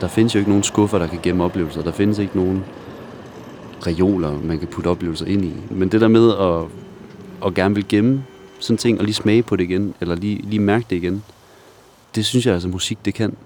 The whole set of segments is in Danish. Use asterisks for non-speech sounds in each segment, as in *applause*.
Der findes jo ikke nogen skuffer, der kan gemme oplevelser. Der findes ikke nogen reoler, man kan putte oplevelser ind i. Men det der med at, at gerne vil gemme sådan ting, og lige smage på det igen, eller lige, lige mærke det igen, det synes jeg altså, musik det kan.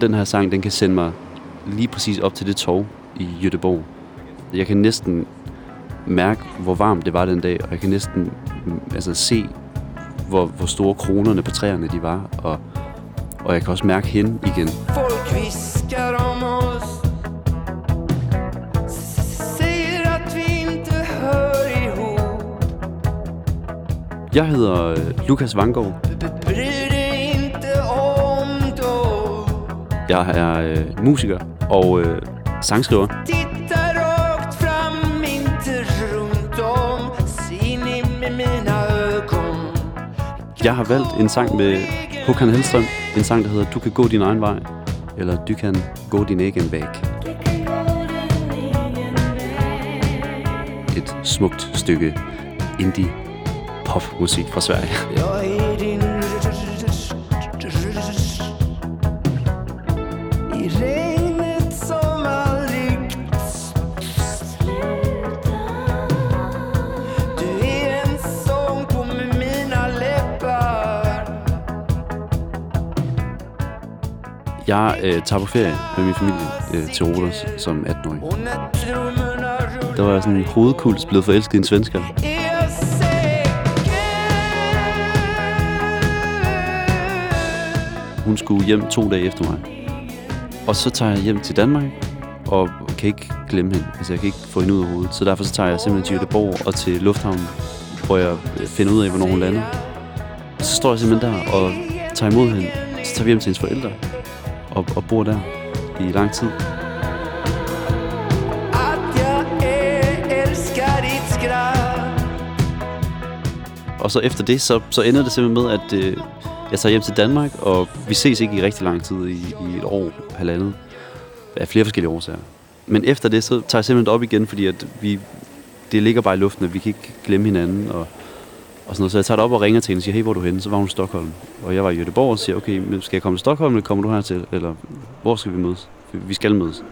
Den her sang, den kan sende mig lige præcis op til det tog i Jødeborg. Jeg kan næsten mærke, hvor varmt det var den dag, og jeg kan næsten altså, se, hvor, hvor store kronerne på træerne de var, og, og jeg kan også mærke hende igen. Folk viskar om ihop Jeg hedder øh, Lukas Vangård. Jeg er øh, musiker og øh, sangskriver. Jeg har valgt en sang med Håkan Hellstrøm. En sang, der hedder Du kan gå din egen vej. Eller Du kan gå din egen væg. Et smukt stykke indie popmusik fra Sverige. Jag I Jeg øh, tager på ferie med min familie øh, til Rodos som 18-årig. Der var sådan en hovedkuls blevet forelsket i en svensker. Hun skulle hjem to dage efter mig. Og så tager jeg hjem til Danmark, og kan ikke glemme hende. Altså, jeg kan ikke få hende ud af hovedet. Så derfor så tager jeg simpelthen til Göteborg og til Lufthavnen, hvor jeg øh, finder ud af, hvornår hun lander. Så står jeg simpelthen der og tager imod hende. Så tager vi hjem til hendes forældre og, og bor der i lang tid. Og så efter det, så, så ender det simpelthen med, at øh, jeg tager hjem til Danmark, og vi ses ikke i rigtig lang tid, i, i et år, halvandet, af flere forskellige årsager. Men efter det, så tager jeg simpelthen op igen, fordi at vi, det ligger bare i luften, at vi kan ikke glemme hinanden, og, og sådan noget. Så jeg tager det op og ringer til hende og siger, hey, hvor er du henne? Så var hun i Stockholm. Og jeg var i Göteborg og siger, okay, men skal jeg komme til Stockholm, eller kommer du hertil? Eller hvor skal vi mødes? Vi skal mødes.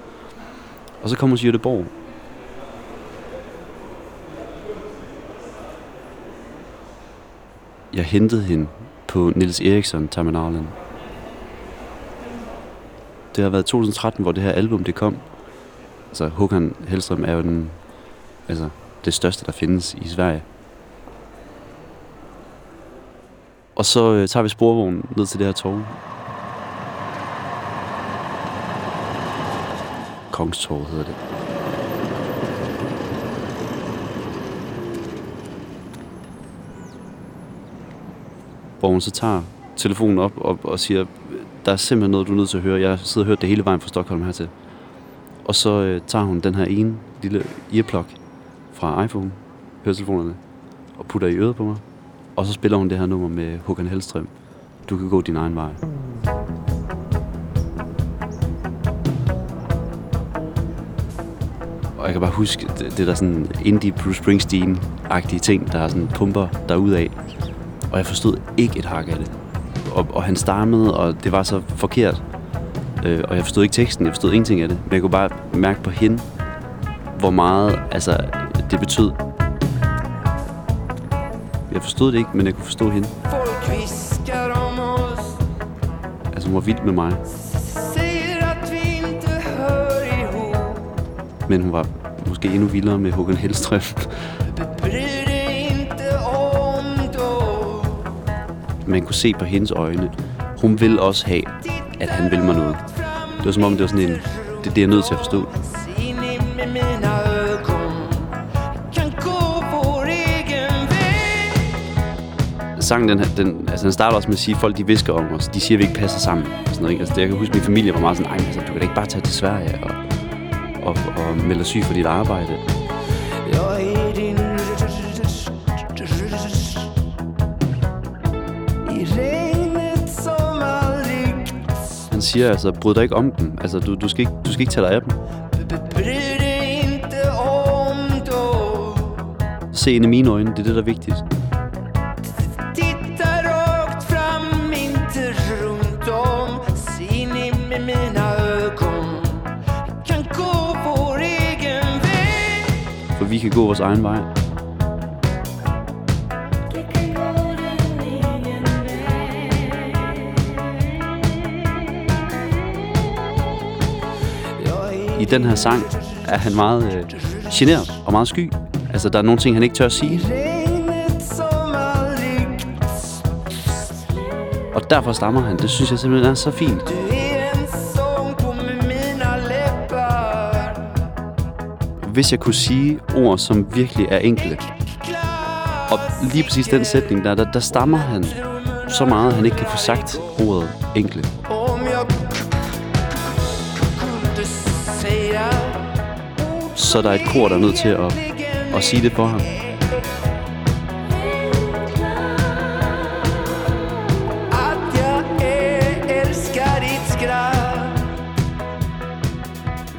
Og så kommer hun til Göteborg. Jeg hentede hende på Nils Eriksson terminalen. Det har været 2013, hvor det her album det kom. Altså Håkan Hellstrøm er jo den, altså, det største, der findes i Sverige. Og så øh, tager vi sporvognen ned til det her tog. Kongstorv hedder det. hvor hun så tager telefonen op og, og siger, der er simpelthen noget, du er nødt til at høre. Jeg sidder og hørt det hele vejen fra Stockholm hertil. Og så øh, tager hun den her ene lille earplug fra iPhone, høretelefonerne, og putter i øret på mig. Og så spiller hun det her nummer med Håkan Hellstrøm. Du kan gå din egen vej. Og jeg kan bare huske, det, det der sådan indie Bruce Springsteen-agtige ting, der er sådan pumper derudad. Og jeg forstod ikke et hak af det. Og, og han stammede, og det var så forkert. Øh, og jeg forstod ikke teksten, jeg forstod ingenting af det. Men jeg kunne bare mærke på hende, hvor meget altså, det betød. Jeg forstod det ikke, men jeg kunne forstå hende. Folk viskar om oss Altså hun var vild med mig, vi ihop men hun var måske endnu vildere med Håkan Hellstrøm. Man kunne se på hendes øjne. Hun vil også have, at han vil mig noget. Det var som om, det var sådan en... Det, det er jeg nødt til at forstå. Sangen, den, den, altså, den starter også med at sige, at folk de visker om os. De siger, at vi ikke passer sammen. Og sådan noget, ikke? Altså, det, jeg kan huske, at min familie var meget sådan, nej, altså, du kan da ikke bare tage til Sverige og, og, og melde dig syg for dit arbejde. Din I Han siger altså, bryd dig ikke om dem. Altså, du, du, skal, ikke, du skal ikke tage dig af dem. Om Se ind i mine øjne, det er det, der er vigtigt. For vi kan gå vores egen vej. I den her sang er han meget øh, generet og meget sky. Altså, der er nogle ting, han ikke tør at sige. Og derfor stammer han. Det synes jeg simpelthen er så fint. Hvis jeg kunne sige ord, som virkelig er enkle, og lige præcis den sætning, der, der, der stammer han så meget, at han ikke kan få sagt ordet enkle. Så der er et kor, der er nødt til at, at sige det for ham.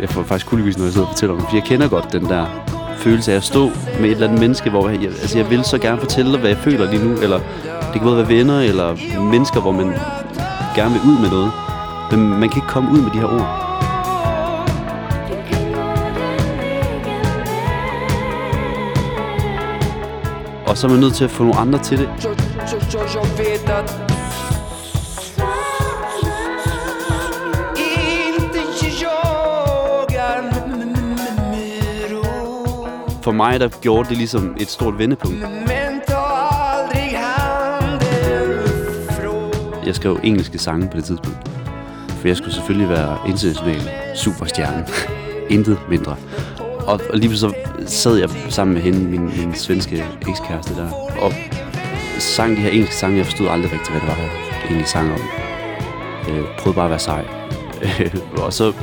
Jeg får faktisk kuldegys, når jeg sidder og fortæller om det, jeg kender godt den der følelse af at stå med et eller andet menneske, hvor jeg, altså jeg vil så gerne fortælle dig, hvad jeg føler lige nu, eller det kan både være venner, eller mennesker, hvor man gerne vil ud med noget, men man kan ikke komme ud med de her ord. Og så er man nødt til at få nogle andre til det. For mig, der gjorde det ligesom et stort vendepunkt. Jeg skrev engelske sange på det tidspunkt. For jeg skulle selvfølgelig være international superstjerne. *laughs* Intet mindre. Og, og lige så sad jeg sammen med hende, min, min svenske ekskæreste der, og sang de her engelske sange. Jeg forstod aldrig rigtigt, hvad det var, jeg egentlig sang om. Øh, prøvede bare at være sej. *laughs* og så,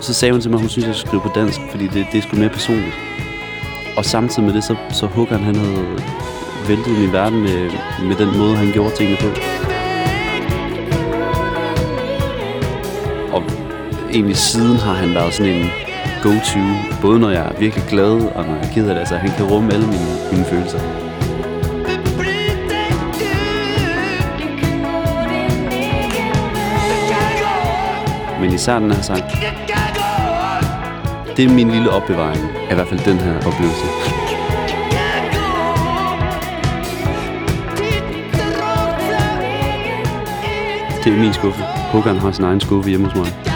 så sagde hun til mig, at hun synes, jeg skulle skrive på dansk, fordi det, det er sgu mere personligt. Og samtidig med det, så, så Håkan, han havde væltet min verden med, med den måde, han gjorde tingene på. Og egentlig siden har han været sådan en go-to, både når jeg er virkelig glad og når jeg er ked af det. Altså, han kan rumme alle mine, mine følelser. Men især den her sang, det er min lille opbevaring af i hvert fald den her oplevelse. Det er min skuffe. Håkan har sin egen skuffe hjemme hos mig.